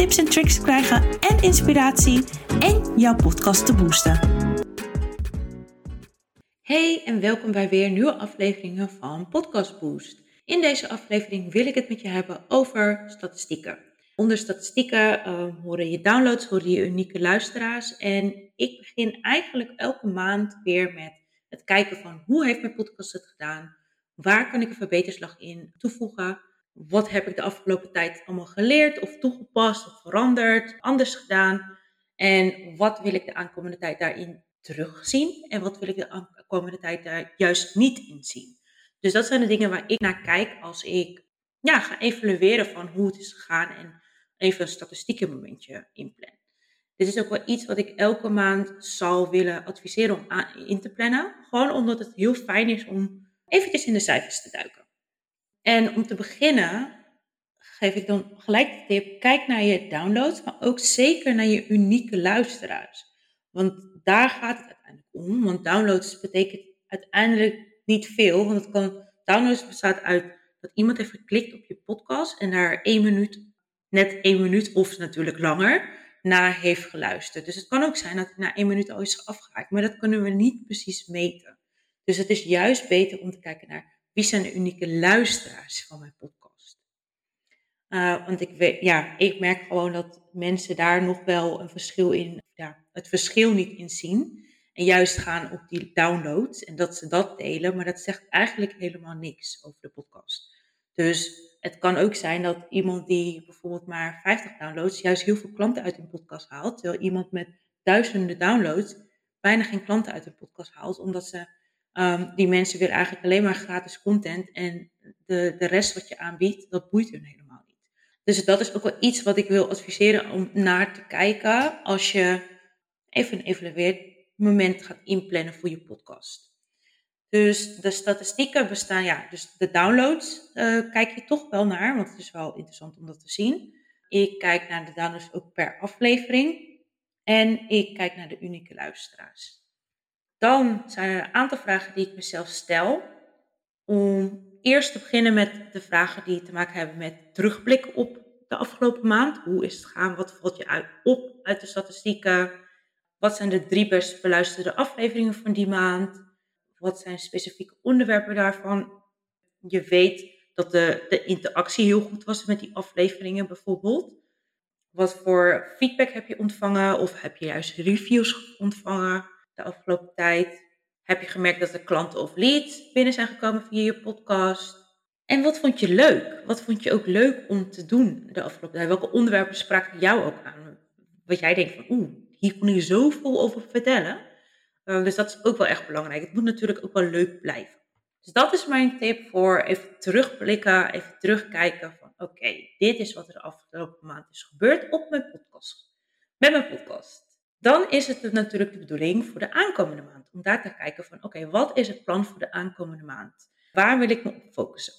tips en tricks te krijgen en inspiratie en jouw podcast te boosten. Hey en welkom bij weer nieuwe afleveringen van Podcast Boost. In deze aflevering wil ik het met je hebben over statistieken. Onder statistieken uh, horen je downloads, horen je unieke luisteraars. En ik begin eigenlijk elke maand weer met het kijken van hoe heeft mijn podcast het gedaan? Waar kan ik een verbeterslag in toevoegen? Wat heb ik de afgelopen tijd allemaal geleerd of toegepast of veranderd, anders gedaan? En wat wil ik de aankomende tijd daarin terugzien? En wat wil ik de aankomende tijd daar juist niet in zien? Dus dat zijn de dingen waar ik naar kijk als ik ja, ga evalueren van hoe het is gegaan en even een statistieken momentje inplan. Dit is ook wel iets wat ik elke maand zal willen adviseren om in te plannen. Gewoon omdat het heel fijn is om eventjes in de cijfers te duiken. En om te beginnen geef ik dan gelijk de tip, kijk naar je downloads, maar ook zeker naar je unieke luisteraars. Want daar gaat het uiteindelijk om, want downloads betekent uiteindelijk niet veel, want het kan, downloads bestaat uit dat iemand heeft geklikt op je podcast en daar één minuut, net één minuut of natuurlijk langer, naar heeft geluisterd. Dus het kan ook zijn dat het na één minuut al is afgehaakt, maar dat kunnen we niet precies meten. Dus het is juist beter om te kijken naar wie zijn de unieke luisteraars van mijn podcast. Uh, want ik, weet, ja, ik merk gewoon dat mensen daar nog wel een verschil in, het verschil niet in zien. En juist gaan op die downloads en dat ze dat delen, maar dat zegt eigenlijk helemaal niks over de podcast. Dus het kan ook zijn dat iemand die bijvoorbeeld maar 50 downloads, juist heel veel klanten uit een podcast haalt. Terwijl iemand met duizenden downloads bijna geen klanten uit een podcast haalt, omdat ze Um, die mensen willen eigenlijk alleen maar gratis content en de, de rest wat je aanbiedt, dat boeit hun helemaal niet. Dus dat is ook wel iets wat ik wil adviseren om naar te kijken als je even een evalueermoment gaat inplannen voor je podcast. Dus de statistieken bestaan, ja, dus de downloads uh, kijk je toch wel naar, want het is wel interessant om dat te zien. Ik kijk naar de downloads ook per aflevering en ik kijk naar de unieke luisteraars. Dan zijn er een aantal vragen die ik mezelf stel. Om eerst te beginnen met de vragen die te maken hebben met terugblikken op de afgelopen maand. Hoe is het gaan? Wat valt je uit op uit de statistieken? Wat zijn de drie best beluisterde afleveringen van die maand? Wat zijn specifieke onderwerpen daarvan? Je weet dat de, de interactie heel goed was met die afleveringen bijvoorbeeld. Wat voor feedback heb je ontvangen? Of heb je juist reviews ontvangen? De afgelopen tijd? Heb je gemerkt dat er klanten of leads binnen zijn gekomen via je podcast? En wat vond je leuk? Wat vond je ook leuk om te doen de afgelopen tijd? Welke onderwerpen spraken jou ook aan? Wat jij denkt van, oeh, hier kon je zoveel over vertellen. Uh, dus dat is ook wel echt belangrijk. Het moet natuurlijk ook wel leuk blijven. Dus dat is mijn tip voor even terugblikken, even terugkijken van oké, dit is wat er de afgelopen maand is gebeurd op mijn podcast. Met mijn podcast. Dan is het natuurlijk de bedoeling voor de aankomende maand. Om daar te kijken van oké, wat is het plan voor de aankomende maand? Waar wil ik me op focussen?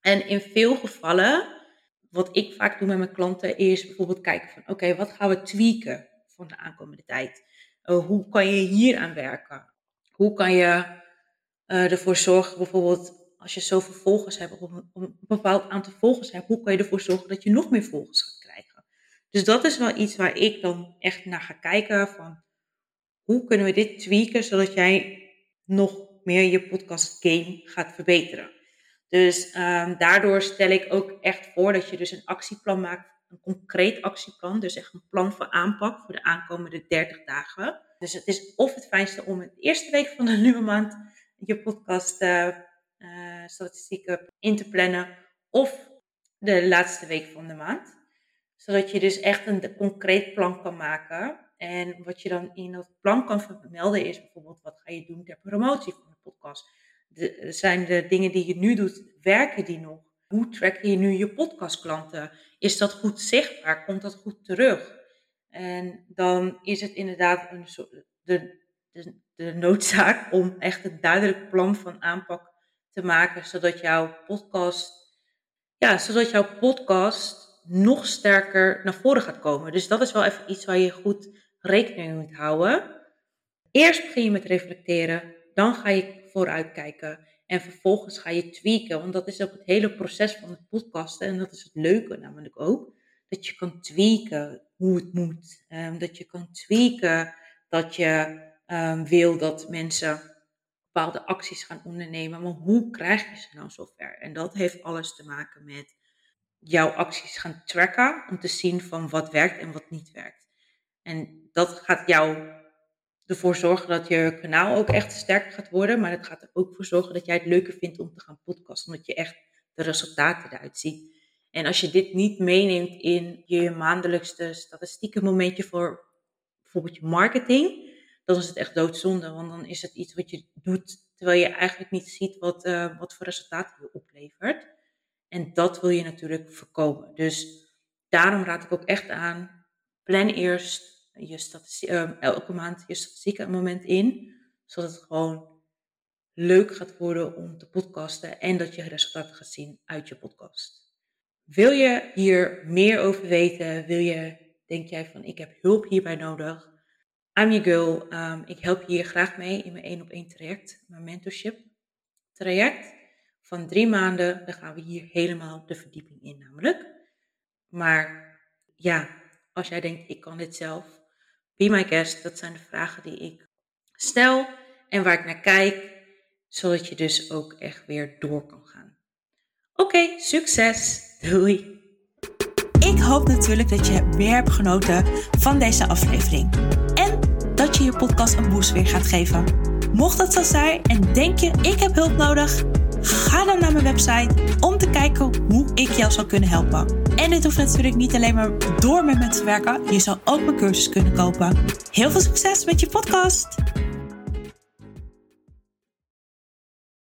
En in veel gevallen, wat ik vaak doe met mijn klanten, is bijvoorbeeld kijken van oké, wat gaan we tweaken voor de aankomende tijd? Uh, hoe kan je hier aan werken? Hoe kan je uh, ervoor zorgen, bijvoorbeeld als je zoveel volgers hebt, of een, bepaald aantal volgers hebt, hoe kan je ervoor zorgen dat je nog meer volgers gaat dus dat is wel iets waar ik dan echt naar ga kijken van hoe kunnen we dit tweaken zodat jij nog meer je podcast game gaat verbeteren. Dus um, daardoor stel ik ook echt voor dat je dus een actieplan maakt, een concreet actieplan, dus echt een plan voor aanpak voor de aankomende 30 dagen. Dus het is of het fijnste om de eerste week van de nieuwe maand je podcast uh, uh, statistieken in te plannen, of de laatste week van de maand zodat je dus echt een concreet plan kan maken. En wat je dan in dat plan kan vermelden is bijvoorbeeld wat ga je doen ter promotie van de podcast. Zijn de dingen die je nu doet, werken die nog? Hoe track je nu je podcastklanten? Is dat goed zichtbaar? Komt dat goed terug? En dan is het inderdaad een soort, de, de, de noodzaak om echt een duidelijk plan van aanpak te maken, zodat jouw podcast, ja, zodat jouw podcast nog sterker naar voren gaat komen. Dus dat is wel even iets waar je goed rekening mee moet houden. Eerst begin je met reflecteren, dan ga je vooruitkijken en vervolgens ga je tweaken, want dat is ook het hele proces van het podcasten en dat is het leuke namelijk ook, dat je kan tweaken hoe het moet, um, dat je kan tweaken dat je um, wil dat mensen bepaalde acties gaan ondernemen, maar hoe krijg je ze nou zover? En dat heeft alles te maken met jouw acties gaan tracken om te zien van wat werkt en wat niet werkt. En dat gaat jou ervoor zorgen dat je kanaal ook echt sterker gaat worden, maar het gaat er ook voor zorgen dat jij het leuker vindt om te gaan podcasten, omdat je echt de resultaten eruit ziet. En als je dit niet meeneemt in je maandelijkste statistieke momentje voor bijvoorbeeld je marketing, dan is het echt doodzonde. Want dan is het iets wat je doet terwijl je eigenlijk niet ziet wat, uh, wat voor resultaten je oplevert. En dat wil je natuurlijk voorkomen. Dus daarom raad ik ook echt aan, plan eerst je statistiek, uh, elke maand je statistieken moment in, zodat het gewoon leuk gaat worden om te podcasten en dat je resultaten gaat zien uit je podcast. Wil je hier meer over weten? Wil je, denk jij van ik heb hulp hierbij nodig? I'm your girl. Um, ik help je hier graag mee in mijn één op één traject, mijn mentorship traject. Van drie maanden, dan gaan we hier helemaal de verdieping in namelijk. Maar ja, als jij denkt, ik kan dit zelf, be my guest. Dat zijn de vragen die ik stel en waar ik naar kijk, zodat je dus ook echt weer door kan gaan. Oké, succes! Doei! Ik hoop natuurlijk dat je weer hebt genoten van deze aflevering. En dat je je podcast een boost weer gaat geven. Mocht dat zo zijn en denk je ik heb hulp nodig, ga dan naar mijn website om te kijken hoe ik jou zou kunnen helpen. En dit hoeft natuurlijk niet alleen maar door met me te werken. Je zou ook mijn cursus kunnen kopen. Heel veel succes met je podcast!